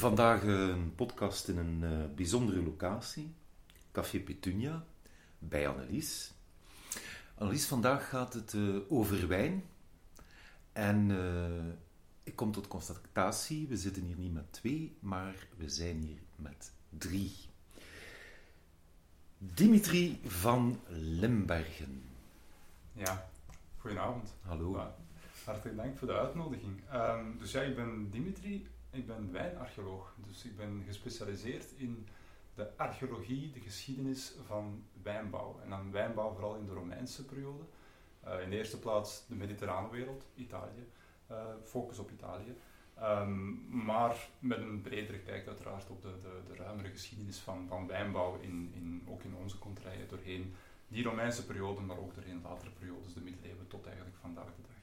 Vandaag een podcast in een uh, bijzondere locatie, Café Petunia, bij Annelies. Annelies, vandaag gaat het uh, over wijn. En uh, ik kom tot constatatie, we zitten hier niet met twee, maar we zijn hier met drie. Dimitri van Limbergen. Ja, goedenavond. Hallo. hartelijk dank voor de uitnodiging. Um, dus ja, ik ben Dimitri, ik ben wijnarcheoloog. Dus ik ben gespecialiseerd in de archeologie, de geschiedenis van wijnbouw. En dan wijnbouw vooral in de Romeinse periode. Uh, in de eerste plaats de mediterrane wereld, Italië. Uh, focus op Italië. Um, maar met een bredere kijk uiteraard op de, de, de ruimere geschiedenis van, van wijnbouw, in, in, ook in onze kontrijen, doorheen die Romeinse periode, maar ook doorheen latere periodes, de middeleeuwen tot eigenlijk vandaag de dag.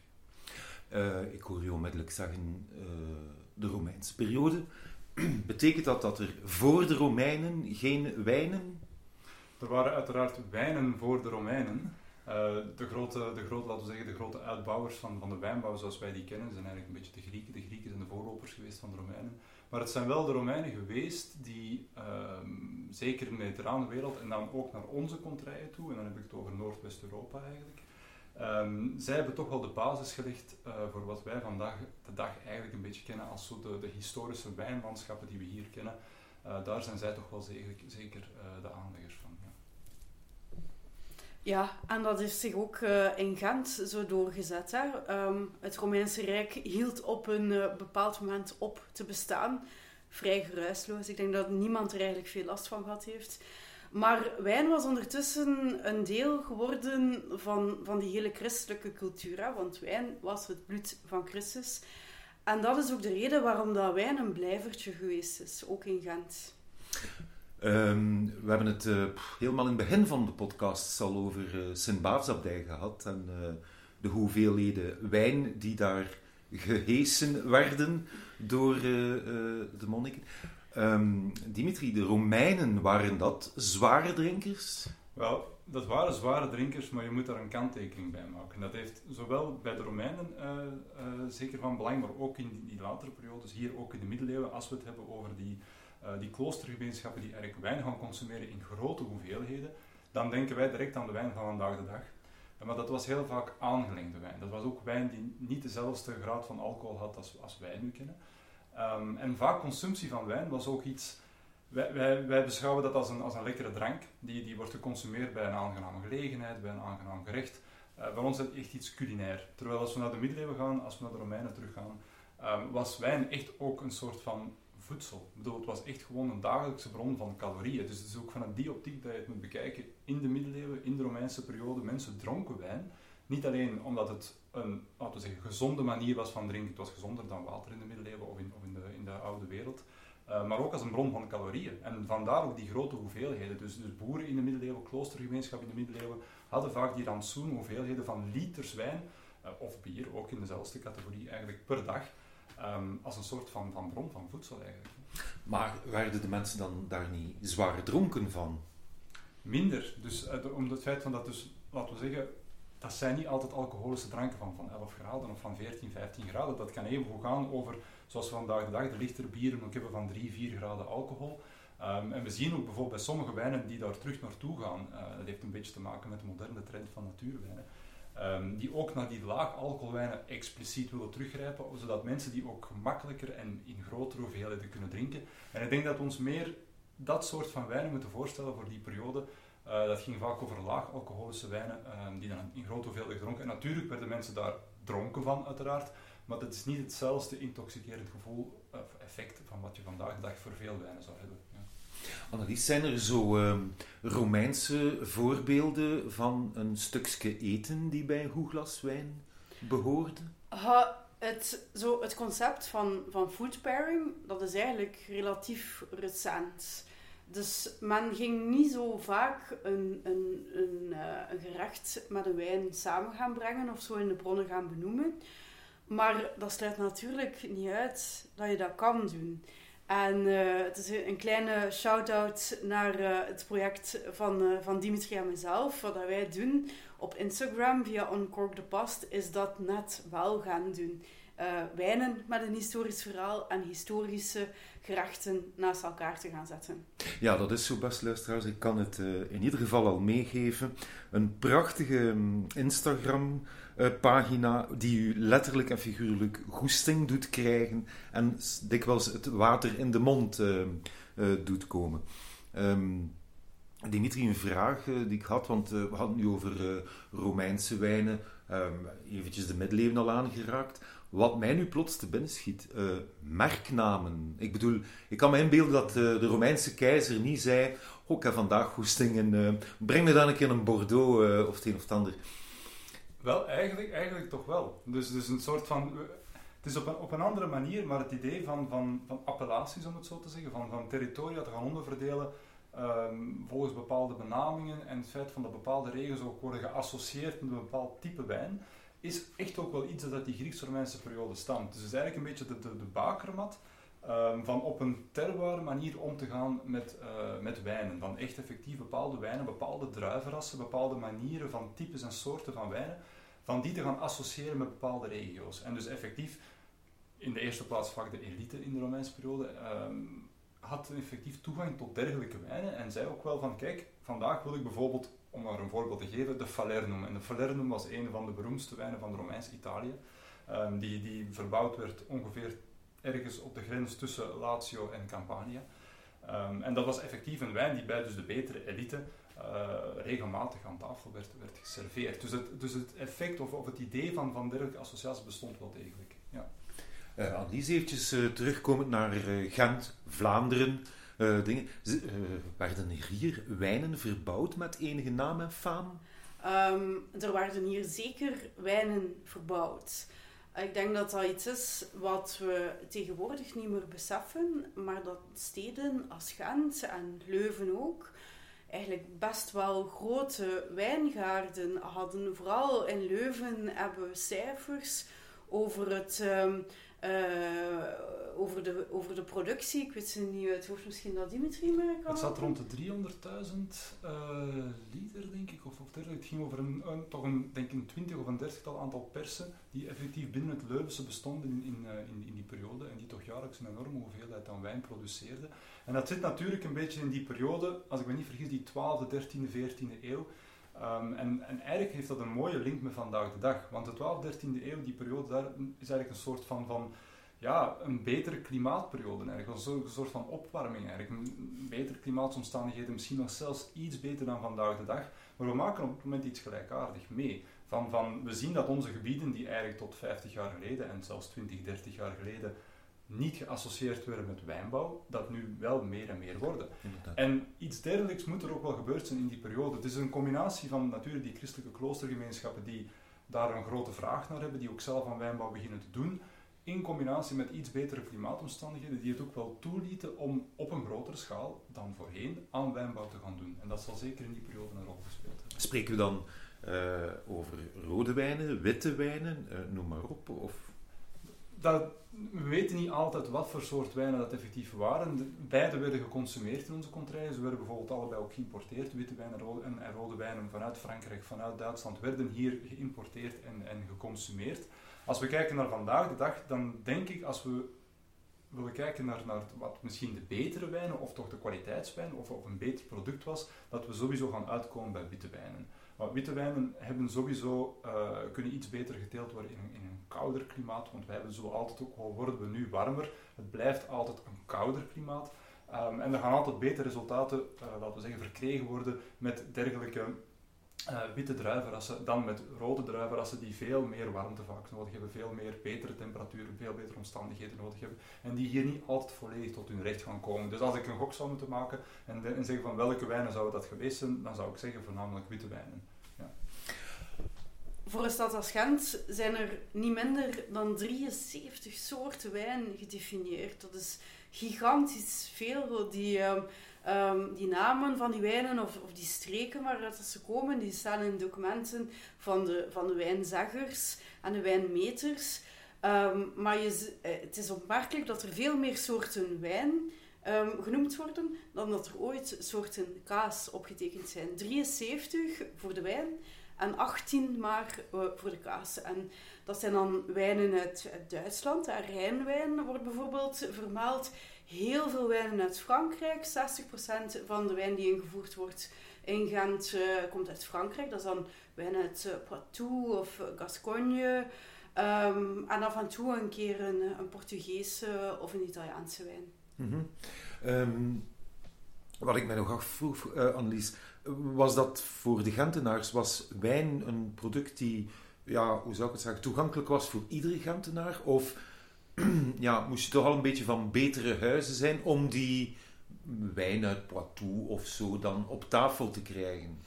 Uh, ik hoor je onmiddellijk zeggen de Romeinse periode. Betekent dat dat er voor de Romeinen geen wijnen? Er waren uiteraard wijnen voor de Romeinen. Uh, de, grote, de, laten we zeggen, de grote uitbouwers van, van de wijnbouw zoals wij die kennen, zijn eigenlijk een beetje de Grieken. De Grieken zijn de voorlopers geweest van de Romeinen. Maar het zijn wel de Romeinen geweest die, uh, zeker in de mediterrane wereld, en dan ook naar onze contraien toe, en dan heb ik het over Noordwest-Europa eigenlijk, Um, zij hebben toch wel de basis gelegd uh, voor wat wij vandaag de dag eigenlijk een beetje kennen als zo de, de historische wijnlandschappen die we hier kennen. Uh, daar zijn zij toch wel zeker, zeker uh, de aanleggers van. Ja. en dat heeft zich ook in Gent zo doorgezet. Hè? Um, het Romeinse Rijk hield op een bepaald moment op te bestaan. Vrij geruisloos. Ik denk dat niemand er eigenlijk veel last van gehad heeft. Maar wijn was ondertussen een deel geworden van, van die hele christelijke cultuur. Hè? Want wijn was het bloed van Christus. En dat is ook de reden waarom dat wijn een blijvertje geweest is, ook in Gent. Um, we hebben het uh, helemaal in het begin van de podcast al over uh, Sint-Baafsabdij gehad. En uh, de hoeveelheden wijn die daar gehesen werden door de monniken. Um, Dimitri, de Romeinen, waren dat zware drinkers? Wel, dat waren zware drinkers, maar je moet daar een kanttekening bij maken. Dat heeft zowel bij de Romeinen uh, uh, zeker van belang, maar ook in die, latere periodes, hier ook in de middeleeuwen, als we het hebben over die, uh, die kloostergemeenschappen die eigenlijk wijn gaan consumeren in grote hoeveelheden, dan denken wij direct aan de wijn van vandaag de dag. Maar dat was heel vaak aangelengde wijn. Dat was ook wijn die niet dezelfde graad van alcohol had als, als wij nu kennen. Um, en vaak consumptie van wijn was ook iets. Wij, wij, beschouwen dat als een, als een lekkere drank. Die, die wordt geconsumeerd bij een aangename gelegenheid, bij een aangenaam gerecht. Uh, bij ons is het echt iets culinair. Terwijl als we naar de middeleeuwen gaan, als we naar de Romeinen teruggaan, um, was wijn echt ook een soort van voedsel. Ik bedoel, het was echt gewoon een dagelijkse bron van calorieën. Dus het is ook vanuit die optiek dat je het moet bekijken. In de middeleeuwen, in de Romeinse periode, mensen dronken wijn. Niet alleen omdat het een laten we zeggen, gezonde manier was van drinken. Het was gezonder dan water in de middeleeuwen of in, of in, de, in de oude wereld. Uh, maar ook als een bron van calorieën. En vandaar ook die grote hoeveelheden. Dus, dus boeren in de middeleeuwen, kloostergemeenschap in de middeleeuwen, hadden vaak die rantsoen hoeveelheden van liters wijn, uh, of bier, ook in dezelfde categorie eigenlijk, per dag. Um, als een soort van, van bron van voedsel eigenlijk. Maar werden de mensen dan daar niet zwaar dronken van? Minder. Dus uh, om het feit van dat dus, laten we zeggen, dat zijn niet altijd alcoholische dranken van, van 11 graden of van 14, 15 graden. Dat kan even gaan over, zoals vandaag de dag, de lichtere bieren ook hebben van 3, 4 graden alcohol. Um, en we zien ook bijvoorbeeld bij sommige wijnen die daar terug naartoe gaan, uh, dat heeft een beetje te maken met de moderne trend van natuurwijnen, um, die ook naar die laag alcoholwijnen expliciet willen teruggrijpen, zodat mensen die ook gemakkelijker en in grotere hoeveelheden kunnen drinken. En ik denk dat we ons meer dat soort van wijnen moeten voorstellen voor die periode, uh, dat ging vaak over laag alcoholische wijnen, uh, die dan in grote hoeveelheden dronken. En natuurlijk werden mensen daar dronken van, uiteraard. Maar dat is niet hetzelfde intoxicerend gevoel of effect van wat je vandaag de dag voor veel wijnen zou hebben. Ja. Annelies, zijn er zo uh, Romeinse voorbeelden van een stukje eten die bij een goed glas wijn behoorde? Het, zo, het concept van, van food pairing, dat is eigenlijk relatief recent. Dus men ging niet zo vaak een, een, een, uh, een, gerecht met een wijn samen gaan brengen of zo in de bronnen gaan benoemen. Maar dat sluit natuurlijk niet uit dat je dat kan doen. En uh, het is een kleine shout-out naar uh, het project van, van Dimitri en mezelf. Wat wij doen op Instagram via Uncork the Past, is dat net wel gaan doen. wijnen met een historisch verhaal en historische gerechten naast elkaar te gaan zetten. Ja, dat is zo, best luisteraars. Ik kan het in ieder geval al meegeven. Een prachtige mm, Instagram uh, pagina die u letterlijk en figuurlijk goesting doet krijgen en dikwijls het water in de mond uh, uh, doet komen. Um, Dimitri, een vraag die ik had, want we hadden nu over Romeinse wijnen, um, eventjes de middeleeuwen al aangeraakt. Wat mij nu plots te binnen schiet, merknamen. Ik bedoel, ik kan me inbeelden dat de Romeinse keizer niet zei, oh, ik heb vandaag goesting en breng me dan een keer een Bordeaux of het een of het ander. Wel, eigenlijk, eigenlijk toch wel. Dus, dus een soort van... Het is op een, op een andere manier, maar het idee van, van, van appellaties, om het zo te zeggen, van, van territoria te gaan onderverdelen um, volgens bepaalde benamingen en het feit van dat bepaalde regels ook worden geassocieerd met een bepaald type wijn, is echt ook wel iets dat uit die Grieks-Romeinse periode stamt. Dus het is eigenlijk een beetje de, de, bakermat um, van op een terroir manier om te gaan met, uh, met wijnen. Van echt effectief bepaalde wijnen, bepaalde druivenrassen, bepaalde manieren van types en soorten van wijnen van die te gaan associëren met bepaalde regio's. En dus effectief, in de eerste plaats vaak de elite in de Romeinse periode, um, had effectief toegang tot dergelijke wijnen en zei ook wel van, kijk, vandaag wil ik bijvoorbeeld, om maar een voorbeeld te geven, de Falernum. En de Falernum was een van de beroemdste wijnen van de Romeinse Italië, um, die, die verbouwd werd ongeveer ergens op de grens tussen Lazio en Campania. Um, en dat was effectief een wijn die bij dus de betere elite uh, regelmatig aan tafel werd, werd geserveerd. Dus het, dus het effect of, of het idee van, van dergelijke associaties bestond wel degelijk. Ja. Uh, Annelies, eventjes uh, terugkomend naar Gent, Vlaanderen. dingen. werden hier wijnen verbouwd met enige naam en faam? Um, er werden hier zeker wijnen verbouwd. Ik denk dat dat iets is wat we tegenwoordig niet meer beseffen, maar dat steden als Gent en Leuven ook eigenlijk best wel grote wijngaarden hadden. Vooral in Leuven hebben we cijfers over het um, uh, over, de, over de productie. Ik weet ze niet uit het hoofd, misschien dat Dimitri mij kan. Het zat rond de 300.000 uh, liter, denk ik, of, of Het ging over een, een, toch een, denk een 20 of een 30-tal aantal persen die effectief binnen het Leuvense bestonden in, in, uh, in, in, die periode en die toch jaarlijks een enorme hoeveelheid aan wijn produceerden. En dat zit natuurlijk een beetje in die periode, als ik me niet vergis, die 12e, 13e, 14e eeuw. Um, en, en, eigenlijk heeft dat een mooie link met vandaag de dag. Want de 12e, 13e eeuw, die periode, daar is eigenlijk een soort van, van ja, een betere klimaatperiode eigenlijk. Een soort van opwarming eigenlijk. betere klimaatomstandigheden, misschien nog zelfs iets beter dan vandaag de dag. Maar we maken op het moment iets gelijkaardig mee. Van, van, we zien dat onze gebieden, die eigenlijk tot 50 jaar geleden en zelfs 20, 30 jaar geleden niet geassocieerd werden met wijnbouw, dat nu wel meer en meer worden. En iets dergelijks moet er ook wel gebeurd zijn in die periode. Het is een combinatie van natuurlijk die christelijke kloostergemeenschappen die daar een grote vraag naar hebben, die ook zelf aan wijnbouw beginnen te doen, in combinatie met iets betere klimaatomstandigheden, die het ook wel toelieten om op een grotere schaal dan voorheen aan wijnbouw te gaan doen. En dat zal zeker in die periode een rol gespeeld hebben. Spreken we dan uh, over rode wijnen, witte wijnen, uh, noem maar op? Of dat, we weten niet altijd wat voor soort wijnen dat effectief waren. beide werden geconsumeerd in onze contraien. Ze werden bijvoorbeeld allebei ook geïmporteerd. Witte wijnen en rode wijnen vanuit Frankrijk, vanuit Duitsland werden hier geïmporteerd en, en geconsumeerd. Als we kijken naar vandaag de dag, dan denk ik als we willen kijken naar, naar wat misschien de betere wijnen of toch de kwaliteitswijn of, of een beter product was, dat we sowieso gaan uitkomen bij witte wijnen. Witte wijnen hebben sowieso, uh, kunnen iets beter geteeld worden in, een kouder klimaat, want wij hebben zo altijd ook, al worden we nu warmer, het blijft altijd een kouder klimaat. Um, en er gaan altijd betere resultaten, uh, laten we zeggen, verkregen worden met dergelijke uh, witte druivenrassen dan met rode druivenrassen die veel meer warmte vaak nodig hebben, veel meer betere temperaturen, veel betere omstandigheden nodig hebben en die hier niet altijd volledig tot hun recht gaan komen. Dus als ik een gok zou moeten maken en, en zeggen van welke wijnen zouden dat geweest zijn, dan zou ik zeggen voornamelijk witte wijnen. Ja. Voor een stad als Gent zijn er niet minder dan 73 soorten wijn gedefinieerd. Dat is gigantisch veel. Die, uh, Um, die namen van die wijnen of, of die streken waaruit ze komen, die staan in documenten van de, van de wijnzeggers en de wijnmeters. Um, maar je, eh, het is opmerkelijk dat er veel meer soorten wijn um, genoemd worden dan dat er ooit soorten kaas opgetekend zijn. 73 voor de wijn en 18 maar eh, voor de kaas. En dat zijn dan wijnen uit, Duitsland. En Rijnwijn wordt bijvoorbeeld vermeld. Heel veel wijnen uit Frankrijk. 60% van de wijn die ingevoerd wordt in Gent uh, komt uit Frankrijk. Dat is dan wijn uit uh, Poitou of Gascogne. Um, en af en toe een keer een, een Portugese of een Italiaanse wijn. Mm -hmm. wat ik mij nog afvroeg, uh, Annelies, was dat voor de Gentenaars, was wijn een product die, ja, hoe zou ik het zeggen, toegankelijk was voor iedere Gentenaar? Of ja, moest je toch al een beetje van betere huizen zijn om die wijn uit Poitou of zo dan op tafel te krijgen?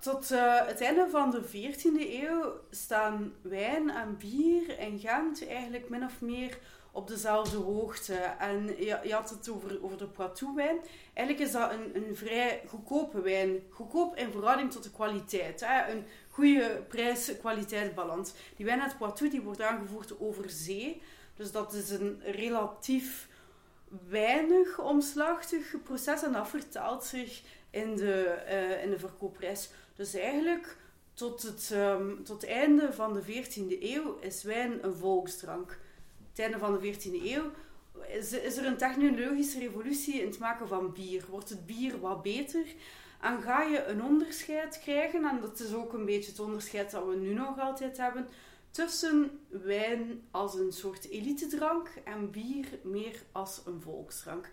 tot uh, het einde van de 14e eeuw staan wijn en bier in Gent eigenlijk min of meer op dezelfde hoogte. En je, je had het over, over de Poitou-wijn. Eigenlijk is dat een, een vrij goedkope wijn. Goedkoop in verhouding tot de kwaliteit. Hè? Een goede prijs-kwaliteitsbalans. Die wijn uit Poitou die wordt aangevoerd over zee. Dus dat is een relatief weinig omslachtig proces en dat vertaalt zich in de, uh, in de verkoopprijs. Dus eigenlijk tot het, um, tot het einde van de 14e eeuw is wijn een volksdrank. Het einde van de 14e eeuw is er een technologische revolutie in het maken van bier. Wordt het bier wat beter? En ga je een onderscheid krijgen, en dat is ook een beetje het onderscheid dat we nu nog altijd hebben, tussen wijn als een soort elitedrank en bier meer als een volksdrank.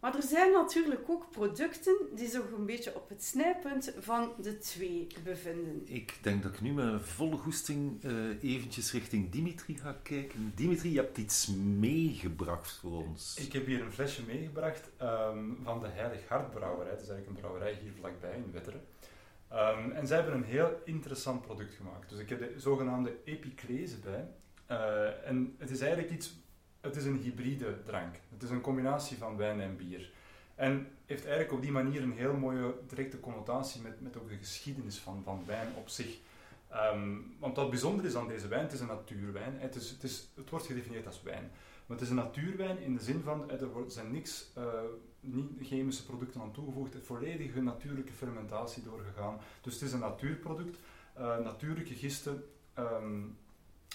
Maar er zijn natuurlijk ook producten die zich een beetje op het snijpunt van de twee bevinden. Ik denk dat ik nu met volle goesting uh, eventjes richting Dimitri ga kijken. Dimitri, je hebt iets meegebracht voor ons. Ik heb hier een flesje meegebracht um, van de Heilig Hart Brouwerij. Het is eigenlijk een brouwerij hier vlakbij in Wetteren. Um, en zij hebben een heel interessant product gemaakt. Dus ik heb de zogenaamde epiclese bij. Uh, en het is eigenlijk iets het is een hybride drank. Het is een combinatie van wijn en bier. En heeft eigenlijk op die manier een heel mooie directe connotatie met, met ook de geschiedenis van, van wijn op zich. Um, want wat bijzonder is aan deze wijn, het is een natuurwijn. Het, is, het, is, het wordt gedefinieerd als wijn. Maar het is een natuurwijn in de zin van, er zijn niks uh, niet chemische producten aan toegevoegd, het volledige natuurlijke fermentatie doorgegaan. Dus het is een natuurproduct, uh, natuurlijke gisten. Um,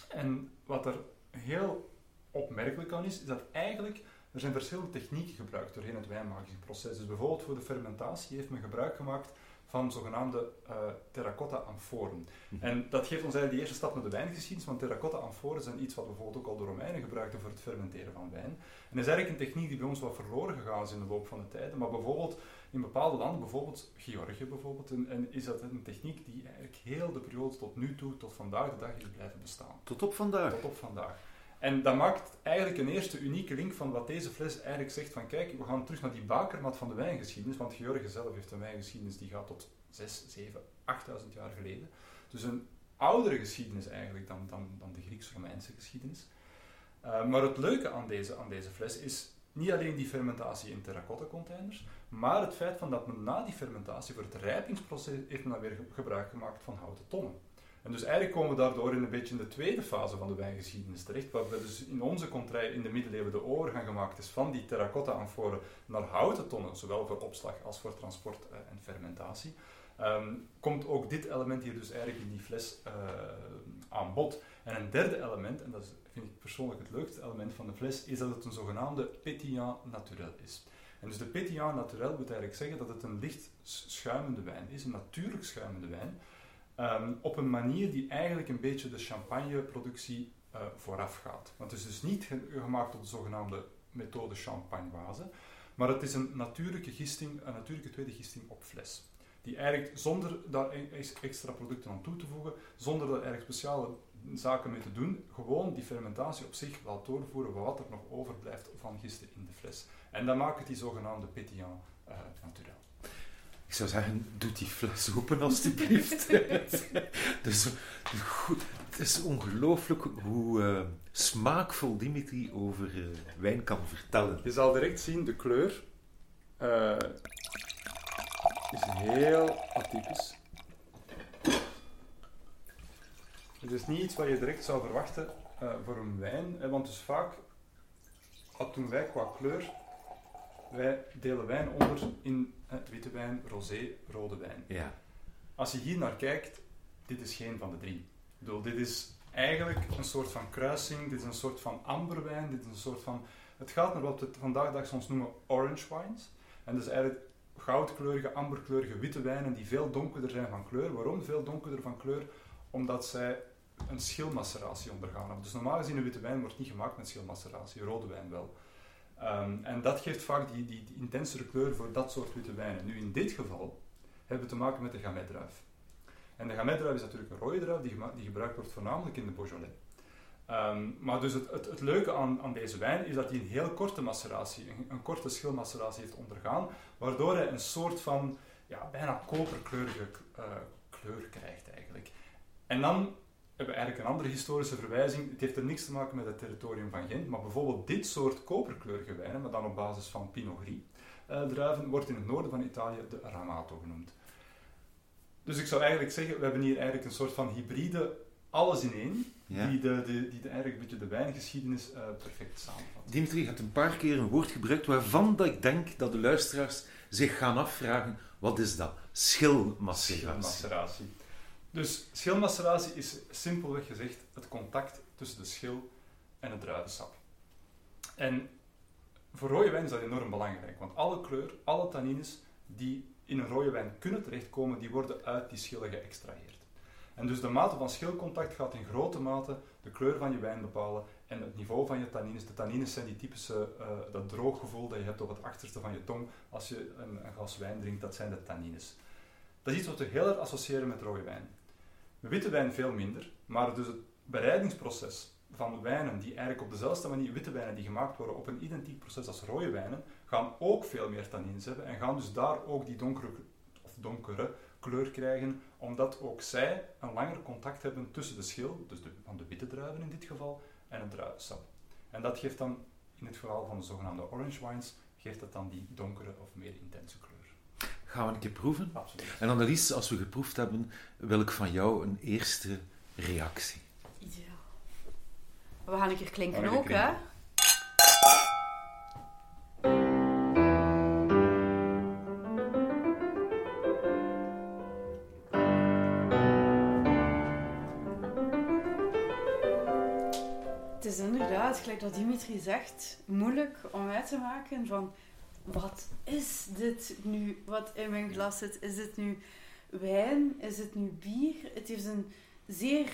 en wat er heel opmerkelijk aan is, is dat eigenlijk er zijn verschillende technieken gebruikt doorheen het wijnmakingsproces. Dus bijvoorbeeld voor de fermentatie heeft men gebruik gemaakt van zogenaamde uh, terracotta amforen. Mhm. En dat geeft ons eigenlijk de eerste stap naar de wijngeschiedenis, want terracotta amforen zijn iets wat bijvoorbeeld ook al de Romeinen gebruikten voor het fermenteren van wijn. En dat is eigenlijk een techniek die bij ons wat verloren gegaan is in de loop van de tijd. Maar bijvoorbeeld in bepaalde landen, bijvoorbeeld Georgië bijvoorbeeld, en, en is dat een techniek die eigenlijk heel de periode tot nu toe, tot vandaag de dag is blijven bestaan. Tot op vandaag? Tot op vandaag. En dat maakt eigenlijk een eerste unieke link van wat deze fles eigenlijk zegt van kijk, we gaan terug naar die bakermat van de wijngeschiedenis, want George zelf heeft een wijngeschiedenis die gaat tot 6, 7, 8000 jaar geleden. Dus een oudere geschiedenis eigenlijk dan, dan, dan de Grieks-Romeinse geschiedenis. Uh, maar het leuke aan deze, aan deze fles is niet alleen die fermentatie in terracotta containers, maar het feit van dat men na die fermentatie voor het rijpingsproces heeft men dan weer gebruik gemaakt van houten tonnen. En dus eigenlijk komen we daardoor in een beetje in de tweede fase van de wijngeschiedenis terecht, waar we dus in onze contrij in de middeleeuwen de overgang gemaakt is van die terracotta-amforen naar houten tonnen, zowel voor opslag als voor transport uh, en fermentatie. Um, komt ook dit element hier dus eigenlijk in die fles uh, aan bod. En een derde element, en dat vind ik persoonlijk het leukste element van de fles, is dat het een zogenaamde pétillant naturel is. En dus de pétillant naturel wil eigenlijk zeggen dat het een licht schuimende wijn is, een natuurlijk schuimende wijn, Um, op een manier die eigenlijk een beetje de champagneproductie uh, vooraf gaat. Want het is dus niet gemaakt op de zogenaamde methode champagnoise, maar het is een natuurlijke gisting, een natuurlijke tweede gisting op fles. Die eigenlijk zonder daar e-, extra producten aan toe te voegen, zonder daar eigenlijk speciale zaken mee te doen, gewoon die fermentatie op zich laat doorvoeren wat er nog overblijft van gisten in de fles. En dan maakt het die zogenaamde pétillant uh, naturel. Ik zou zeggen, doe die fles open alstublieft. dus, goed, het is ongelooflijk hoe uh, smaakvol Dimitri over uh, wijn kan vertellen. Je zal direct zien, de kleur uh, is heel atypisch. Het is niet iets wat je direct zou verwachten voor een wijn, want dus vaak doen wij qua kleur wij delen wijn onder in witte wijn, rosé, rode wijn. Ja. Als je hier naar kijkt, dit is geen van de drie. Ik bedoel, dit is eigenlijk een soort van kruising, dit is een soort van amberwijn, dit is een soort van... Het gaat naar wat we vandaag dag soms noemen orange wines. En dus eigenlijk goudkleurige, amberkleurige witte wijnen die veel donkerder zijn van kleur. Waarom veel donkerder van kleur? Omdat zij een schilmaceratie ondergaan Dus normaal gezien een witte wijn wordt niet gemaakt met schilmaceratie, rode wijn wel. Ehm, en dat geeft vaak die, die, die, intensere kleur voor dat soort witte wijnen. Nu in dit geval hebben we te maken met de gamay-druif. En de gamay-druif is natuurlijk een rode druif die, die gebruikt wordt voornamelijk in de Beaujolais. Ehm, maar dus het, het, leuke aan, aan, deze wijn is dat hij een heel korte maceratie, een, korte schilmaceratie heeft ondergaan, waardoor hij een soort van ja, bijna koperkleurige uh, kleur krijgt eigenlijk. En dan hebben we eigenlijk een andere historische verwijzing. Het heeft er niks te maken met het territorium van Gent, maar bijvoorbeeld dit soort koperkleurige wijnen, maar dan op basis van Pinot Gris uh, druiven, wordt in het noorden van Italië de Ramato genoemd. Dus ik zou eigenlijk zeggen, we hebben hier eigenlijk een soort van hybride alles in één, die, de, de, die de, eigenlijk een beetje de wijngeschiedenis uh, perfect samenvat. Dimitri, je hebt een paar keer een woord gebruikt waarvan dat ik denk dat de luisteraars zich gaan afvragen, wat is dat? Schilmaceratie. Schilmaceratie. Dus schilmaceratie is simpelweg gezegd het contact tussen de schil en het druivensap. En voor rode wijn is dat enorm belangrijk, want alle kleur, alle tannines die in een rode wijn kunnen terechtkomen, die worden uit die schillen geëxtraheerd. En dus de mate van schilcontact gaat in grote mate de kleur van je wijn bepalen en het niveau van je tannines. De tannines zijn die typische, uh, dat drooggevoel dat je hebt op het achterste van je tong als je een, een, glas wijn drinkt, dat zijn de tannines. Dat is iets wat we heel erg associëren met rode wijn. Witte wijn veel minder, maar dus het bereidingsproces van wijnen die eigenlijk op dezelfde manier, witte wijnen die gemaakt worden op een identiek proces als rode wijnen, gaan ook veel meer tannines hebben en gaan dus daar ook die donkere, of donkere kleur krijgen, omdat ook zij een langer contact hebben tussen de schil, dus de, van de witte druiven in dit geval, en het druivensap. En dat geeft dan, in het geval van de zogenaamde orange wines, geeft dat dan die donkere of meer intense kleur. Gaan we een keer proeven? Absoluut. En Annelies, als we geproefd hebben, wil ik van jou een eerste reactie. Ideaal. We gaan een keer klinken ook, hè? gelijk dat Dimitri zegt, moeilijk om uit te maken van wat is dit nu wat in mijn glas zit? Is dit nu wijn? Is het nu bier? Het heeft een zeer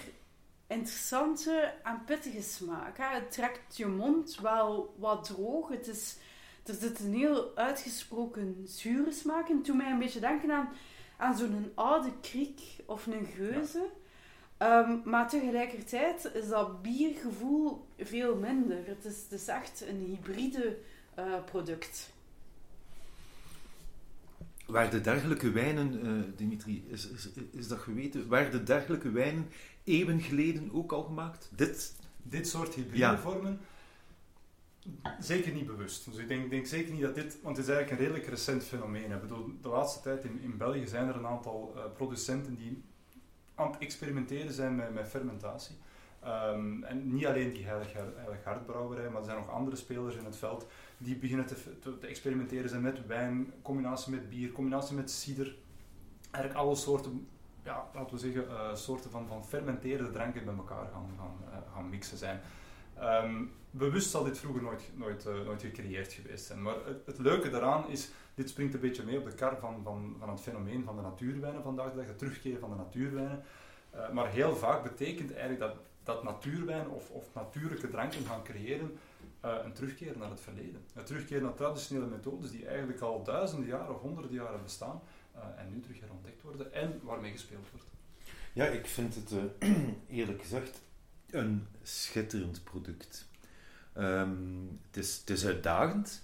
interessante en pittige smaak. Hè? Het trekt je mond wel wat droog. Het is, er zit een heel uitgesproken zure smaak in. Toen mij een beetje denken aan, aan zo'n oude kriek of een geuze. Ehm, maar tegelijkertijd is dat biergevoel veel minder. Het is, het is echt een hybride uh, product. De dergelijke wijnen, uh, Dimitri, is, is, is dat geweten? de dergelijke wijnen eeuwen geleden ook al gemaakt? Dit, dit soort hybride vormen? Zeker niet bewust. Dus ik denk, denk, zeker niet dat dit, want het is eigenlijk een redelijk recent fenomeen. Ik bedoel, de laatste tijd in, in België zijn er een aantal uh, producenten die aan het experimenteren zijn met, met fermentatie. Um, en niet alleen die Heilig, maar er zijn nog andere spelers in het veld die beginnen te, te, experimenteren zijn met wijn, combinatie met bier, combinatie met cider. Eigenlijk alle soorten, ja, laten we zeggen, uh, soorten van, van fermenteerde dranken met elkaar gaan, gaan, gaan mixen zijn. Um, bewust zal dit vroeger nooit, nooit, uh, nooit gecreëerd geweest zijn. Maar het, leuke daaraan is, dit springt een beetje mee op de kar van, van, van het fenomeen van de natuurwijnen vandaag de dag, het terugkeren van de natuurwijnen. Maar heel vaak betekent eigenlijk dat, dat natuurwijn of, of natuurlijke dranken gaan creëren uh, een terugkeer naar het verleden. Een terugkeer naar traditionele methodes die eigenlijk al duizenden jaren of honderden jaren bestaan en nu terug herontdekt worden en waarmee gespeeld wordt. Ja, ik vind het eerlijk gezegd een schitterend product. Um, het, is, het is uitdagend,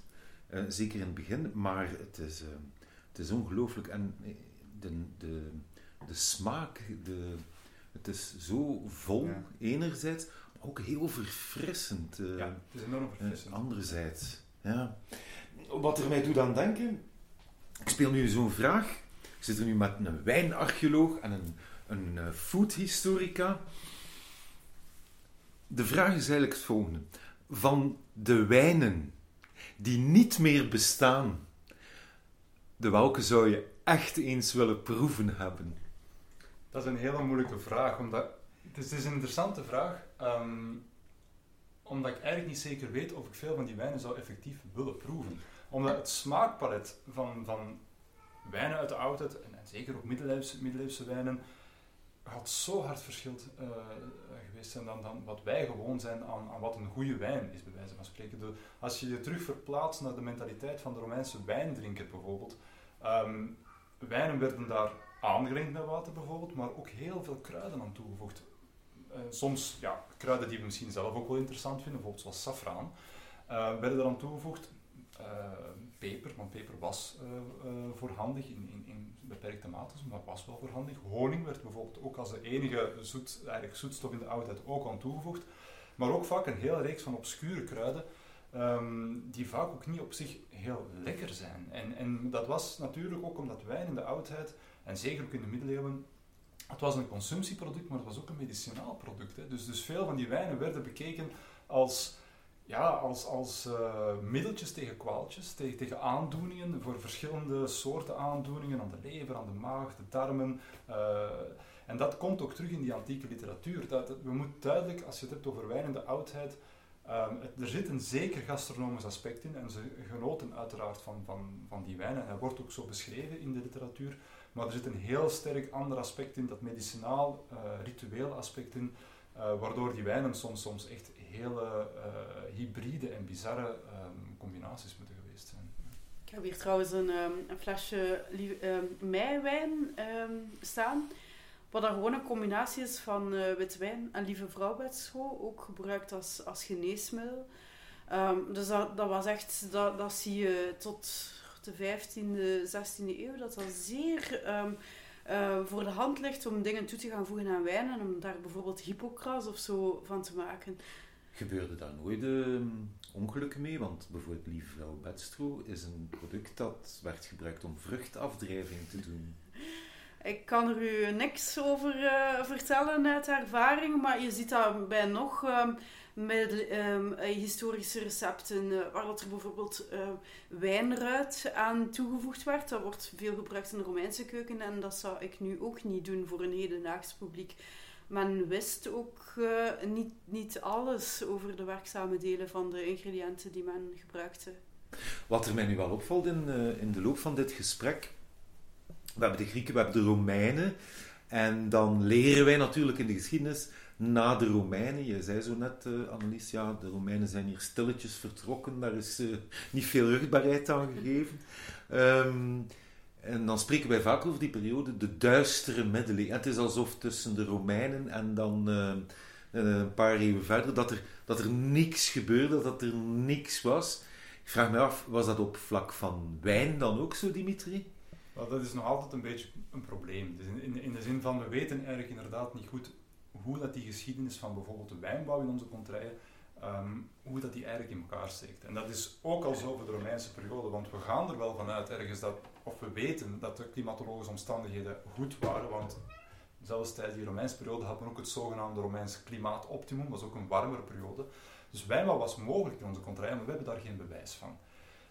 uh, zeker in het begin, maar het is, uh, het is ongelooflijk. En eh, de, de, de smaak, de, het is zo vol, ja. enerzijds, ook heel verfrissend. Uh, ja, het is enorm verfrissend. anderzijds, ja. Wat er mij doet aan denken, ik speel nu zo'n vraag. Ik zit er nu met een wijnarcheoloog en een, een foodhistorica. De vraag is eigenlijk het volgende van de wijnen die niet meer bestaan, de welke zou je echt eens willen proeven hebben? Dat is een hele moeilijke vraag. Omdat, het, is, een interessante vraag. Ehm, omdat ik eigenlijk niet zeker weet of ik veel van die wijnen zou effectief willen proeven. Omdat het smaakpalet van, van wijnen uit de oudheid, en, zeker ook middeleeuwse, middeleeuwse wijnen, had zo hard verschild uh, geweest zijn dan, dan wat wij gewoon zijn aan, aan wat een goede wijn is, bij wijze van spreken. Als je je terug verplaatst naar de mentaliteit van de Romeinse wijndrinker bijvoorbeeld, um, wijnen werden daar aangelengd met water bijvoorbeeld, maar ook heel veel kruiden aan toegevoegd. Soms ja, kruiden die we misschien zelf ook wel interessant vinden, bijvoorbeeld zoals safraan, uh, werden eraan toegevoegd. Uh, peper, want peper was voorhandig in, in, in, beperkte mate, maar was wel voorhandig. Honing werd bijvoorbeeld ook als de enige zoet, eigenlijk zoetstof in de oudheid ook aan toegevoegd. Maar ook vaak een hele reeks van obscure kruiden, um, die vaak ook niet op zich heel lekker zijn. En, en dat was natuurlijk ook omdat wijn in de oudheid en zeker ook in de middeleeuwen, het was een consumptieproduct, maar het was ook een medicinaal product. Hè. Dus, dus veel van die wijnen werden bekeken als, ja, als, als uh, middeltjes tegen kwaaltjes, tegen, tegen aandoeningen, voor verschillende soorten aandoeningen, aan de lever, aan de maag, de darmen. Uh, en dat komt ook terug in die antieke literatuur. Dat, we moeten duidelijk, als je het hebt over wijn in de oudheid, het, er zit een zeker gastronomisch aspect in en ze genoten uiteraard van, van, van die wijn. En hij wordt ook zo beschreven in de literatuur. Maar er zit een heel sterk ander aspect in, dat medicinaal, uh, ritueel aspect in, uh, waardoor die wijnen soms, soms echt hele uh, hybride en bizarre um, combinaties moeten geweest zijn. Ik heb hier trouwens een, een flesje um, meiwijn staan, wat dan gewoon een combinatie is van witte wijn en lieve vrouwbedschool, ook gebruikt als, als geneesmiddel. dus dat, was echt, dat zie je tot de 15e, 16e eeuw, dat dat zeer ehm, eh, voor de hand ligt om dingen toe te gaan voegen aan wijn en om daar bijvoorbeeld Hippocras of zo van te maken. Gebeurde daar nooit uh, ongelukken mee? Want bijvoorbeeld Lieve Vrouw Bedstro is een product dat werd gebruikt om vruchtafdrijving te doen. Ik kan er u niks over uh, vertellen uit ervaring, maar je ziet dat bij nog ehm, met um, historische recepten, uh, waar dat er bijvoorbeeld uh, wijnruit aan toegevoegd werd. Dat wordt veel gebruikt in de Romeinse keuken en dat zou ik nu ook niet doen voor een hedendaags publiek. Men wist ook uh, niet, niet alles over de werkzame delen van de ingrediënten die men gebruikte. Wat er mij nu wel opvalt in, in de loop van dit gesprek, we hebben de Grieken, we hebben de Romeinen, en dan leren wij natuurlijk in de geschiedenis na de Romeinen. Je zei zo net, uh, Annelies, ja, de Romeinen zijn hier stilletjes vertrokken. Daar is uh, niet veel rugbaarheid aan gegeven. Um, en dan spreken wij vaak over die periode, de duistere middeleeuwen. Het is alsof tussen de Romeinen en dan uh, een paar eeuwen verder, dat er, dat er niks gebeurde, dat er niks was. Ik vraag me af, was dat op vlak van wijn dan ook zo, Dimitri? Dat is nog altijd een beetje een probleem. Dus in, in, de zin van, we weten eigenlijk inderdaad niet goed hoe dat die geschiedenis van bijvoorbeeld de wijnbouw in onze contraien, um, hoe dat die eigenlijk in elkaar steekt. En dat is ook al zo voor de Romeinse periode, want we gaan er wel vanuit ergens dat, of we weten dat de klimatologische omstandigheden goed waren, want zelfs tijdens die Romeinse periode had men ook het zogenaamde Romeinse klimaatoptimum, was ook een warmere periode. Dus wijnbouw was mogelijk in onze contraien, maar we hebben daar geen bewijs van.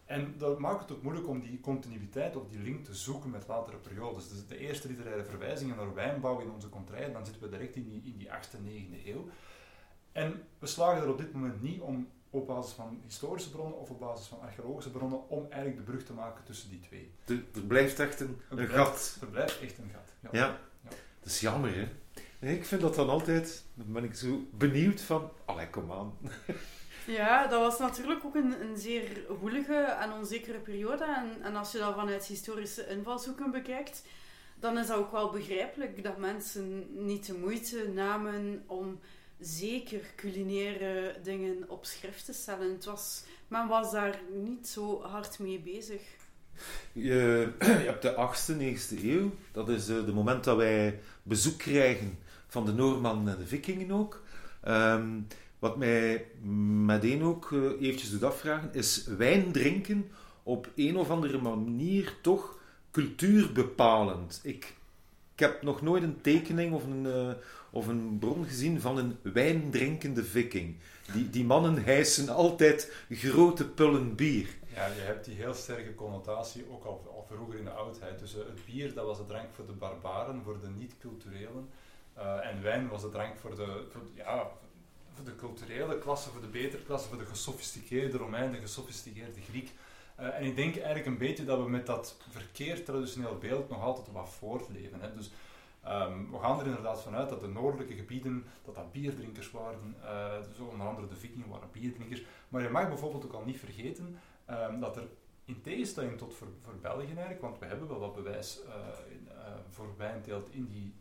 En dat maakt het ook moeilijk om die continuïteit of die link te zoeken met latere periodes. Dus de eerste literaire verwijzingen naar wijnbouw in onze contraien, dan zitten we direct in die, in die 8e, 9e eeuw. En we slagen er op dit moment niet om op basis van historische bronnen of op basis van archeologische bronnen om eigenlijk de brug te maken tussen die twee. Er blijft echt een, een gat. Er blijft echt een gat. Ja. ja. ja. Dat is jammer, hè? Ik vind dat dan altijd, dan ben ik zo benieuwd van, allee, kom aan. Ja, dat was natuurlijk ook een, een zeer woelige en onzekere periode. En, en als je dat vanuit historische invalshoeken bekijkt, dan is dat ook wel begrijpelijk dat mensen niet de moeite namen om zeker culinaire dingen op schrift te stellen. Het was, men was daar niet zo hard mee bezig. Je, je hebt de 8e, 9e eeuw. Dat is het uh, moment dat wij bezoek krijgen van de Noormannen en de Vikingen ook. Um, wat mij meteen ook uh, eventjes doet afvragen, is wijn drinken op een of andere manier toch cultuurbepalend? Ik, ik heb nog nooit een tekening of een, uh, of een bron gezien van een wijndrinkende viking. Die, die mannen hijsen altijd grote pullen bier. Ja, je hebt die heel sterke connotatie, ook al, vroeger in de oudheid. Dus het bier, dat was de drank voor de barbaren, voor de niet-culturelen. En wijn was de drank voor de, ja, voor de culturele klasse, voor de betere klasse, voor de gesofisticeerde Romein, de gesofisticeerde Griek. Uh, en ik denk eigenlijk een beetje dat we met dat verkeerd traditioneel beeld nog altijd wat voortleven. Hè. Dus um, we gaan er inderdaad vanuit dat de noordelijke gebieden, dat dat bierdrinkers waren. Uh, dus onder andere de vikingen waren bierdrinkers. Maar je mag bijvoorbeeld ook al niet vergeten um, dat er in tegenstelling tot voor, voor België eigenlijk, want we hebben wel wat bewijs uh, in, voor wijnteelt in die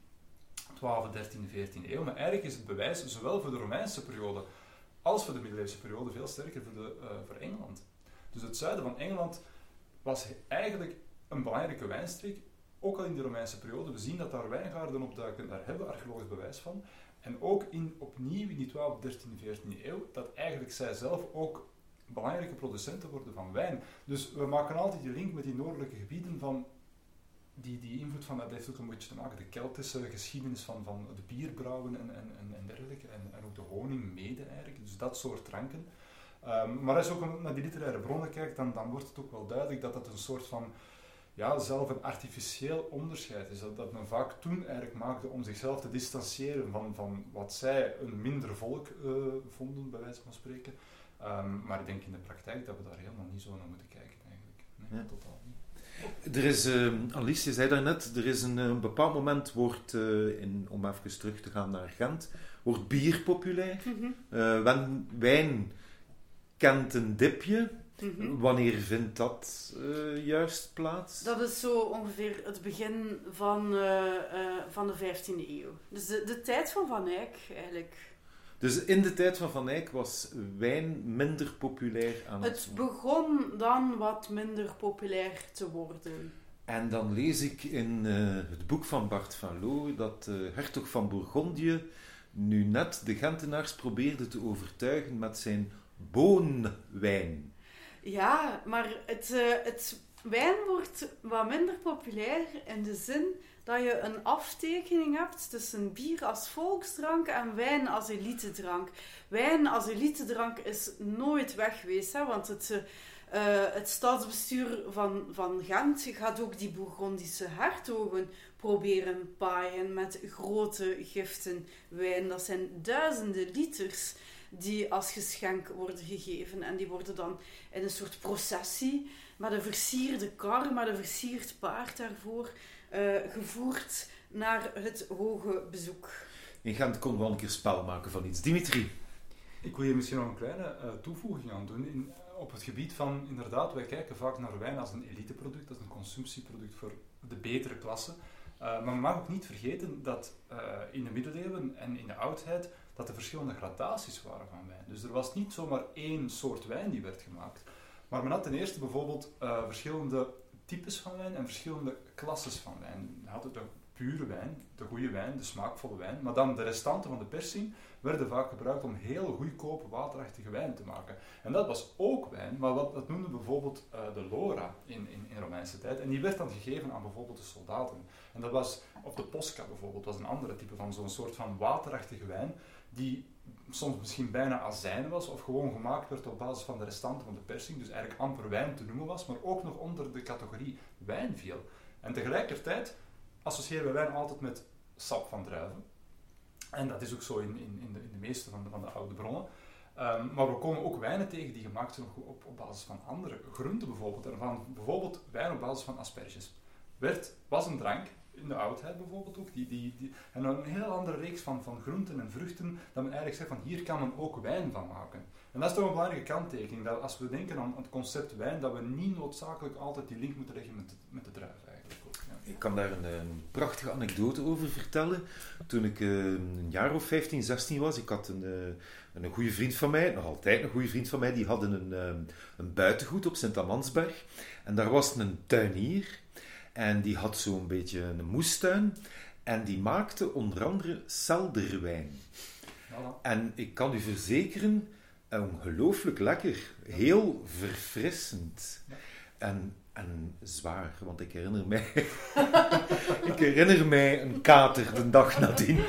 12e, 13e, 14e eeuw. Maar eigenlijk is het bewijs zowel voor de Romeinse periode als voor de middeleeuwse periode veel sterker voor, de, uh, voor Engeland. Dus het zuiden van Engeland was eigenlijk een belangrijke wijnstreek, ook al in de Romeinse periode. We zien dat daar wijngaarden opduiken, daar hebben we archeologisch bewijs van. En ook in, opnieuw in die 12e, 13e, 14e eeuw, dat eigenlijk zij zelf ook belangrijke producenten worden van wijn. Dus we maken altijd die link met die noordelijke gebieden van die, die invloed van, dat heeft ook een beetje te maken, de Keltische geschiedenis van, van het bierbrouwen en, en, en, dergelijke, en, en ook de honing mede eigenlijk, dus dat soort dranken. Um, maar als je ook naar die literaire bronnen kijkt, dan, dan wordt het ook wel duidelijk dat dat een soort van, ja, zelf een artificieel onderscheid is. Dat, dat men vaak toen eigenlijk maakte om zichzelf te distancieren van, van wat zij een minder volk uh, vonden, bij wijze van spreken. Um, maar ik denk in de praktijk dat we daar helemaal niet zo naar moeten kijken eigenlijk. Nee, ja. totaal. Er is, uh, Alice, je zei daarnet, er is een, een bepaald moment, wordt, uh, in, om even terug te gaan naar Gent, wordt bier populair. Mm -hmm. wijn kent een dipje. Mm -hmm. Wanneer vindt dat juist plaats? Dat is zo ongeveer het begin van, van de 15e eeuw. Dus de, de tijd van Van Eyck eigenlijk. Dus in de tijd van Van Eyck was wijn minder populair aan het Het begon dan wat minder populair te worden. En dan lees ik in uh, het boek van Bart van Loo dat de uh, hertog van Bourgondië nu net de Gentenaars probeerde te overtuigen met zijn boonwijn. Ja, maar het, uh, het wijn wordt wat minder populair in de zin dat je een aftekening hebt tussen bier als volksdrank en wijn als elitedrank. Wijn als elitedrank is nooit weg geweest, hè, want het, uh, het staatsbestuur van, van Gent gaat ook die Bourgondische hertogen proberen paaien met grote giften wijn. Dat zijn duizenden liters die als geschenk worden gegeven. En die worden dan in een soort processie met een versierde kar, met een versierd paard daarvoor uh, gevoerd naar het hoge bezoek. In Gent kon wel een keer spel maken van iets. Dimitri? Ik wil hier misschien nog een kleine uh, toevoeging aan doen. In, op het gebied van, inderdaad, wij kijken vaak naar wijn als een eliteproduct, als een consumptieproduct voor de betere klasse. Uh, maar men mag ook niet vergeten dat in de middeleeuwen en in de oudheid dat er verschillende gradaties waren van wijn. Dus er was niet zomaar één soort wijn die werd gemaakt. Maar men had ten eerste bijvoorbeeld verschillende types van wijn en verschillende klasses van wijn. Je had het de pure wijn, de goede wijn, de smaakvolle wijn, maar dan de restanten van de persing werden vaak gebruikt om heel goedkope waterachtige wijn te maken. En dat was ook wijn, maar wat, dat noemde bijvoorbeeld uh, de Lora in, in, in Romeinse tijd. En die werd dan gegeven aan bijvoorbeeld de soldaten. En dat was, of de Posca bijvoorbeeld, was een andere type van zo'n soort van waterachtige wijn, die soms misschien bijna azijn was, of gewoon gemaakt werd op basis van de restanten van de persing, dus eigenlijk amper wijn te noemen was, maar ook nog onder de categorie wijn viel. En tegelijkertijd associëren we wijn altijd met sap van druiven. En dat is ook zo in, in, in, de, in de, meeste van de, van de oude bronnen. Um, maar we komen ook wijnen tegen die gemaakt zijn op, op basis van andere groenten bijvoorbeeld. En van bijvoorbeeld wijn op basis van asperges. Werd, was een drank in de oudheid bijvoorbeeld ook. Die, die, die, en een heel andere reeks van, van groenten en vruchten, dat men eigenlijk zegt van hier kan men ook wijn van maken. En dat is toch een belangrijke kanttekening, dat als we denken aan het concept wijn, dat we niet noodzakelijk altijd die link moeten leggen met de, met de druif eigenlijk. Ook. Ik kan daar een, prachtige anekdote over vertellen. Toen ik uh, een jaar of 15, 16 was, ik had een, uh, een goede vriend van mij, nog altijd een goede vriend van mij, die hadden een, uh, een buitengoed op Sint-Amansberg. En daar was een tuinier en die had zo'n beetje een moestuin. En die maakte onder andere selderwijn. En ik kan u verzekeren, ongelooflijk lekker. Heel verfrissend. En, en zwaar, want ik herinner mij... ik herinner mij een kater de dag nadien.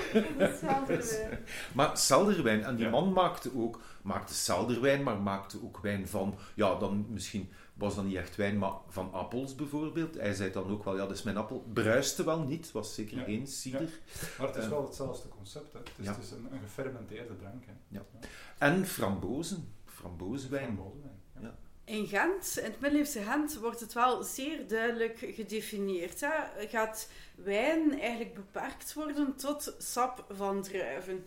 maar selderwijn. En die man maakte ook... Maakte selderwijn, maar maakte ook wijn van... Ja, dan misschien was dan niet echt wijn, maar van appels bijvoorbeeld. Hij zei dan ook wel, ja, dat is mijn appel. Bruiste wel niet, was zeker Ja. geen cider. Ja. Maar het is Eh, wel hetzelfde concept. Hè. Het is, ja. het is een, een gefermenteerde drank. Hè. Ja. En frambozen, frambozenwijn. Ja. In Gent, in het middeleeuwse Gent, wordt het wel zeer duidelijk gedefinieerd. Hè? Gaat wijn eigenlijk beperkt worden tot sap van druiven.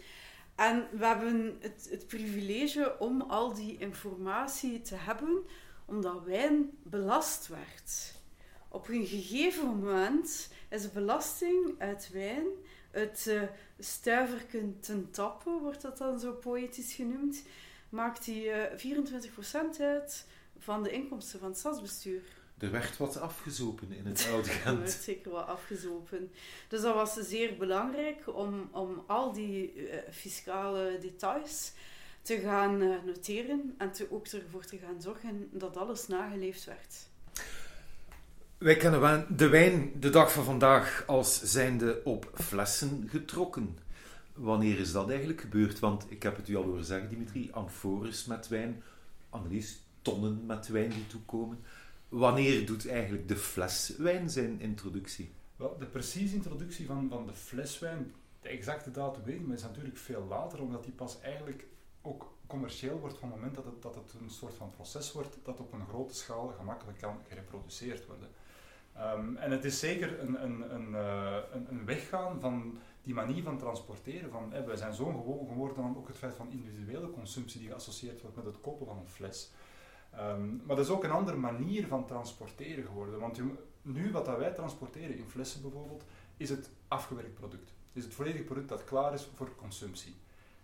En we hebben het, het privilege om al die informatie te hebben, omdat wijn belast werd. Op een gegeven moment is de belasting uit wijn, het eh stuiverken ten tappen, wordt dat dan zo poëtisch genoemd, maakt die eh 24% uit van de inkomsten van het stadsbestuur. Er werd wat afgezopen in het oude Dat werd Gent. zeker wel afgezopen. Dus dat was zeer belangrijk om, om al die eh, fiscale details te gaan eh, noteren en te, ook ervoor te gaan zorgen dat alles nageleefd werd. Wij kennen wel de wijn de dag van vandaag als zijnde op flessen getrokken. Wanneer is dat eigenlijk gebeurd? Want ik heb het u al horen zeggen, Dimitri, amfores met wijn, Annelies, tonnen met wijn die toekomen. Wanneer doet eigenlijk de fles wijn zijn introductie? Wel, de precieze introductie van, van de fleswijn, de exacte datum weet ik maar is natuurlijk veel later, omdat die pas eigenlijk ook commercieel wordt van het moment dat het, dat het een soort van proces wordt dat op een grote schaal gemakkelijk kan gereproduceerd worden. Ehm, en het is zeker een, een, een, eh, een, een weggaan van die manier van transporteren. Van, hè, wij zijn zo gewoon geworden aan ook het feit van individuele consumptie die geassocieerd wordt met het kopen van een fles. Ehm, maar dat is ook een andere manier van transporteren geworden. Want nu wat dat wij transporteren in flessen bijvoorbeeld, is het afgewerkt product. Is het volledige product dat klaar is voor consumptie.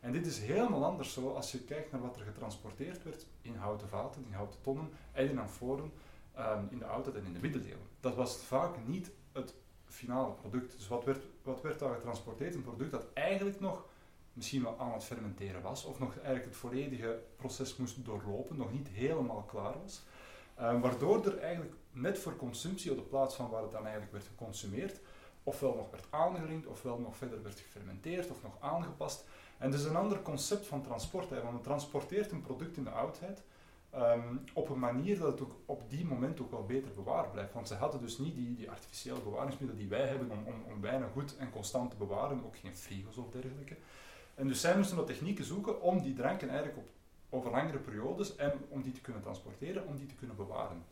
En dit is helemaal anders zo als je kijkt naar wat er getransporteerd werd in houten vaten, in houten tonnen en in amforen ehm, in de oudheid en in de middeleeuwen. Dat was vaak niet het finale product. Dus wat werd, wat werd daar getransporteerd? Een product dat eigenlijk nog misschien wel aan het fermenteren was, of nog eigenlijk het volledige proces moest doorlopen, nog niet helemaal klaar was. Ehm, waardoor er eigenlijk net voor consumptie op de plaats van waar het dan eigenlijk werd geconsumeerd, ofwel nog werd aangeringd, ofwel nog verder werd gefermenteerd of nog aangepast. En dus een ander concept van transport, hè, want het transporteert een product in de oudheid ehm, op een manier dat het ook op die moment ook wel beter bewaard blijft. Want ze hadden dus niet die, die artificiële bewaringsmiddelen die wij hebben om, om, om wijnen goed en constant te bewaren, ook geen frigo's of dergelijke. En dus zij moesten wat technieken zoeken om die dranken eigenlijk op, over langere periodes en om die te kunnen transporteren, om die te kunnen bewaren.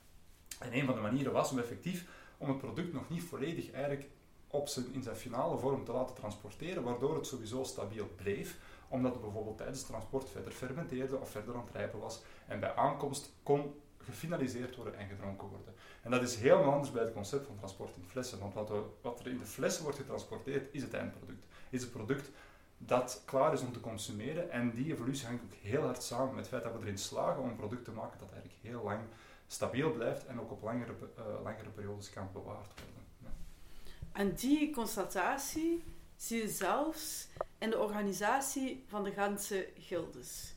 En een van de manieren was om effectief om het product nog niet volledig eigenlijk op zijn, in zijn finale vorm te laten transporteren, waardoor het sowieso stabiel bleef, omdat het bijvoorbeeld tijdens het transport verder fermenteerde of verder aan het rijpen was en bij aankomst kon gefinaliseerd worden en gedronken worden. En dat is helemaal anders bij het concept van transport in flessen, want wat, wat er in de flessen wordt getransporteerd is het eindproduct. Is het product dat klaar is om te consumeren en die evolutie hangt ook heel hard samen met het feit dat we erin slagen om een product te maken dat eigenlijk heel lang stabiel blijft en ook op langere, eh, langere periodes kan bewaard worden. En die constatatie zie je zelfs in de organisatie van de Gentse gildes.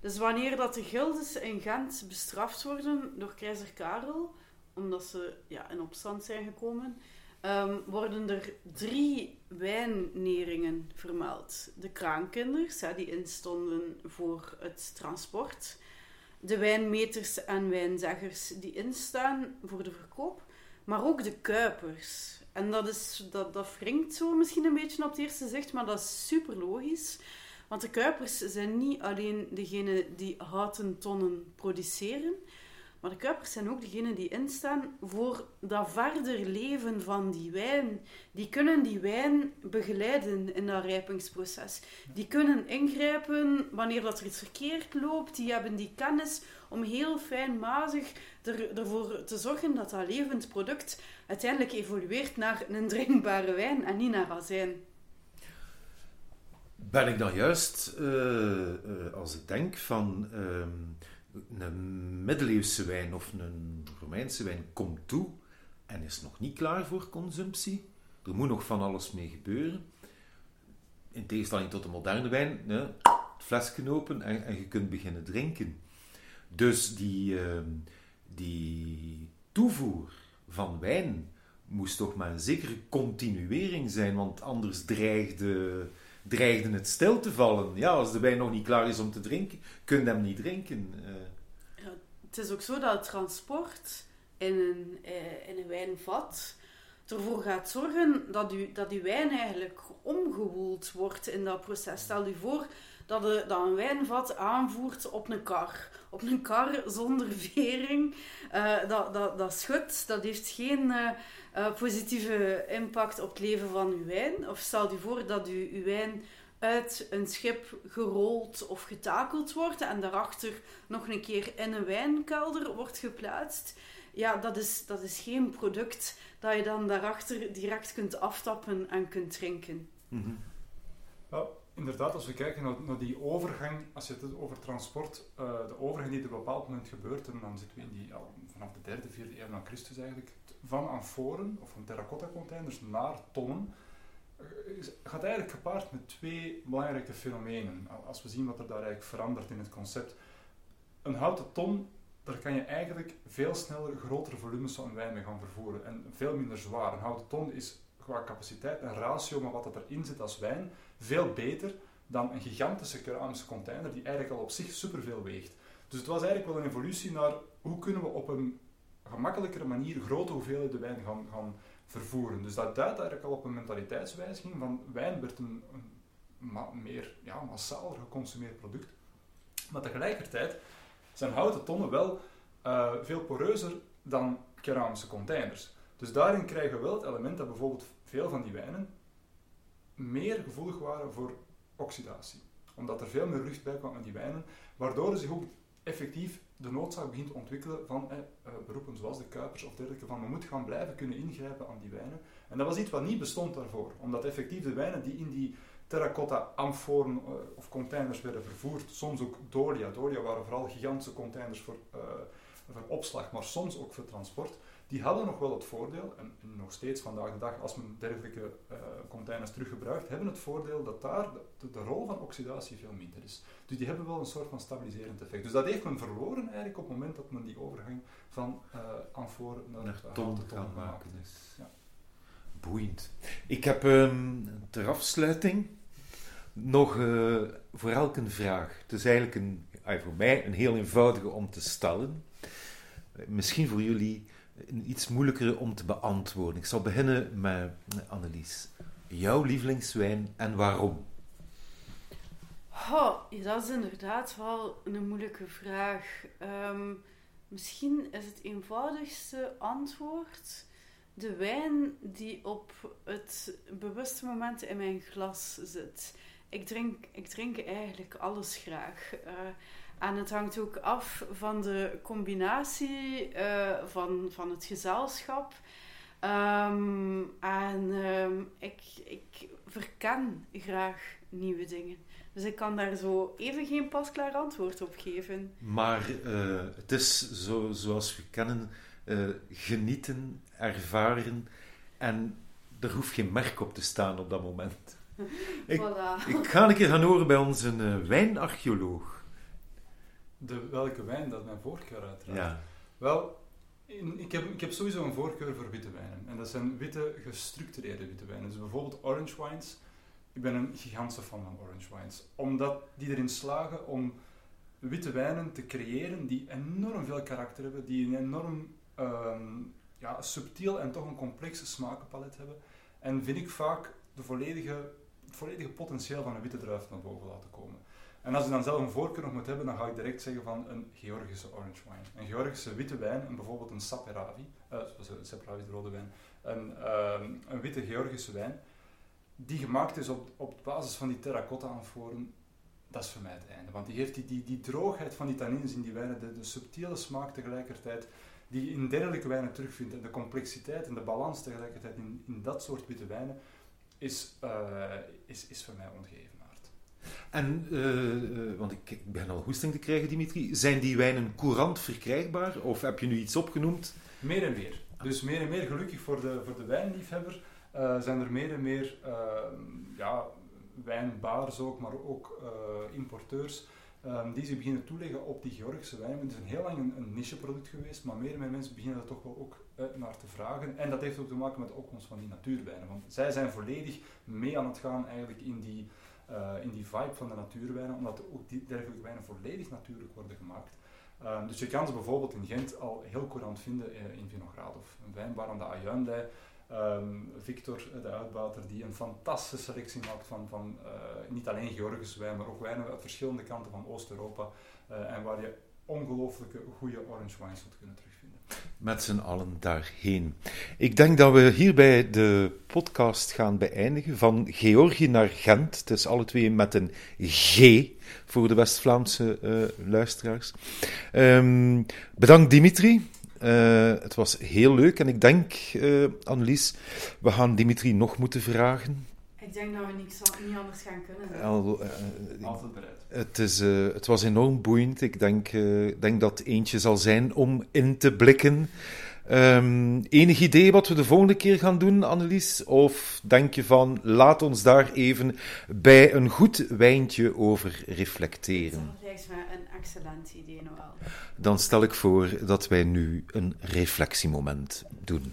Dus wanneer dat de gildes in Gent bestraft worden door keizer Karel, omdat ze ja, in opstand zijn gekomen, ehm, worden er drie wijnneringen vermeld. De kraankinders, die instonden voor het transport. De wijnmeters en wijnzeggers die instaan voor de verkoop. Maar ook de kuipers. En dat, is, dat, dat wringt zo misschien een beetje op het eerste zicht, maar dat is super logisch. Want de kuipers zijn niet alleen degene die houten tonnen produceren, maar de kuipers zijn ook degene die instaan voor dat verder leven van die wijn. Die kunnen die wijn begeleiden in dat rijpingsproces. Die kunnen ingrijpen wanneer dat er iets verkeerd loopt. Die hebben die kennis om heel fijnmazig er, ervoor te zorgen dat dat levend product uiteindelijk evolueert naar een drinkbare wijn en niet naar azijn. Ben ik dan juist, eh, eh, als ik denk van ehm, een middeleeuwse wijn of een Romeinse wijn komt toe en is nog niet klaar voor consumptie, er moet nog van alles mee gebeuren. In tegenstelling tot de moderne wijn, hè, het flesje open en, en je kunt beginnen drinken. Dus die, ehm, die toevoer van wijn moest toch maar een zekere continuering zijn, want anders dreigde, dreigde het stil te vallen. Ja, als de wijn nog niet klaar is om te drinken, kun je hem niet drinken. Eh, Het het is ook zo dat het transport in een, eh, in een wijnvat ervoor gaat zorgen dat, u, dat uw wijn eigenlijk omgewoeld wordt in dat proces. Stel u voor dat, dat een wijnvat aanvoert op een kar. Op een kar zonder vering. Uh, dat, dat, dat schudt, dat heeft geen uh, uh, positieve impact op het leven van uw wijn. Of stel u voor dat u uw wijn uit een schip gerold of getakeld wordt en daarachter nog een keer in een wijnkelder wordt geplaatst. Ja, dat is, dat is geen product dat je dan daarachter direct kunt aftappen en kunt drinken. Mm. Inderdaad, als we kijken naar, die overgang, als je het over transport, uh, de overgang die op een bepaald moment gebeurt, en dan zitten we in die, vanaf de derde, vierde eeuw na Christus eigenlijk, van amforen of van terracotta containers naar tonnen, gaat eigenlijk gepaard met twee belangrijke fenomenen. Als we zien wat er daar eigenlijk verandert in het concept. Een houten ton, daar kan je eigenlijk veel sneller grotere volumes van wijn mee gaan vervoeren en veel minder zwaar. Een houten ton is qua capaciteit en ratio met wat erin zit als wijn veel beter dan een gigantische keramische container die eigenlijk al op zich superveel weegt. Dus het was eigenlijk wel een evolutie naar hoe kunnen we op een gemakkelijkere manier grote hoeveelheden wijn gaan, gaan vervoeren. Dus dat duidt eigenlijk al op een mentaliteitswijziging van wijn werd een, meer ja, massaal geconsumeerd product. Maar tegelijkertijd zijn houten tonnen wel uh, veel poreuzer dan keramische containers. Dus daarin krijgen we wel het element dat bijvoorbeeld veel van die wijnen meer gevoelig waren voor oxidatie. Omdat er veel meer lucht bij kwam aan die wijnen, waardoor zich ook effectief de noodzaak begint te ontwikkelen van eh, beroepen zoals de Kuipers of dergelijke, van we moeten gaan blijven kunnen ingrijpen aan die wijnen. En dat was iets wat niet bestond daarvoor, omdat effectief de wijnen die in die terracotta amforen uh, of containers werden vervoerd, soms ook dolia. Dolia waren vooral gigantische containers voor, uh, voor opslag, maar soms ook voor transport die hadden nog wel het voordeel, en, nog steeds vandaag de dag, als men dergelijke uh, containers teruggebruikt, hebben het voordeel dat daar de, de, rol van oxidatie veel minder is. Dus die hebben wel een soort van stabiliserend effect. Dus dat heeft men verloren eigenlijk op het moment dat men die overgang van uh, amfor naar, naar ton gaan maken. Is. Ja. Boeiend. Ik heb um, ter afsluiting nog uh, voor elk een vraag. Het is eigenlijk een, voor mij een heel eenvoudige om te stellen. Misschien voor jullie iets moeilijker om te beantwoorden. Ik zal beginnen met Annelies. Jouw lievelingswijn en waarom? Dat is inderdaad wel een moeilijke vraag. Um, misschien is het eenvoudigste antwoord de wijn die op het bewuste moment in mijn glas zit. Ik drink, ik drink eigenlijk alles graag. Uh, en het hangt ook af van de combinatie uh, van, van het gezelschap. Um, en um, ik, ik verken graag nieuwe dingen. Dus ik kan daar zo even geen pasklaar antwoord op geven. Maar uh, het is zo, zoals we kennen, uh, genieten, ervaren en er hoeft geen merk op te staan op dat moment. ik, voilà. ik ga een keer gaan horen bij onze wijnarcheoloog de, welke wijn dat mijn voorkeur uiteraard. Ja. Wel, in, ik, heb, ik heb sowieso een voorkeur voor witte wijnen. En dat zijn witte, gestructureerde witte wijnen. Dus bijvoorbeeld orange wines. Ik ben een gigantische fan van orange wines. Omdat die erin slagen om witte wijnen te creëren die enorm veel karakter hebben. Die een enorm um, ja, subtiel en toch een complexe smakenpalet hebben. En vind ik vaak de volledige, het volledige potentieel van een witte druif naar boven laten komen. En als je dan zelf een voorkeur nog moet hebben, dan ga ik direct zeggen van een Georgische orange wine. Een Georgische witte wijn, en bijvoorbeeld een Saperavi, uh, Saperavi de rode wijn, een, uh, een witte Georgische wijn, die gemaakt is op, op basis van die terracotta amforen, dat is voor mij het einde. Want die heeft die, die, die droogheid van die tannines in die wijnen, de, subtiele smaak tegelijkertijd, die je in dergelijke wijnen terugvindt, en de complexiteit en de balans tegelijkertijd in, in dat soort witte wijnen, is, uh, is, is voor mij ongegeven. En, uh, want ik, begin al hoesting te krijgen, Dimitri. Zijn die wijnen courant verkrijgbaar? Of heb je nu iets opgenoemd? Meer en meer. Dus meer en meer, gelukkig voor de, voor de wijnliefhebber, uh, zijn er meer en meer ja, wijnbaars ook, maar ook importeurs, um, die zich beginnen toeleggen op die Georgische wijn. Het is een heel lang een, een nicheproduct geweest, maar meer en meer mensen beginnen er toch wel ook naar te vragen. En dat heeft ook te maken met de opkomst van die natuurwijnen. Want zij zijn volledig mee aan het gaan eigenlijk in die uh, in die vibe van de natuurwijnen, omdat ook die dergelijke wijnen volledig natuurlijk worden gemaakt. Ehm, dus je kan ze bijvoorbeeld in Gent al heel courant vinden in Vinogradov. Een wijnbar aan de Ajuinlei. Um, Victor, de uitbater, die een fantastische selectie maakt van, van niet alleen Georgische wijn, maar ook wijnen uit verschillende kanten van Oost-Europa. en waar je ongelooflijke goede orange wines zult kunnen terugvinden met z'n allen daarheen. Ik denk dat we hierbij de podcast gaan beëindigen. Van Georgië naar Gent. Het is alle twee met een G voor de West-Vlaamse uh, luisteraars. Um, bedankt Dimitri. Uh, het was heel leuk en ik denk, uh, Annelies, we gaan Dimitri nog moeten vragen. Ik denk dat we niks, niet anders gaan kunnen. Al, Altijd bereid. Het, is, uh, het was enorm boeiend. Ik denk, uh, denk dat eentje zal zijn om in te blikken. Um, enig idee wat we de volgende keer gaan doen, Annelies? Of denk je van, laat ons daar even bij een goed wijntje over reflecteren? Dat lijkt me een excellent idee, Noël. Dan stel ik voor dat wij nu een reflectiemoment doen.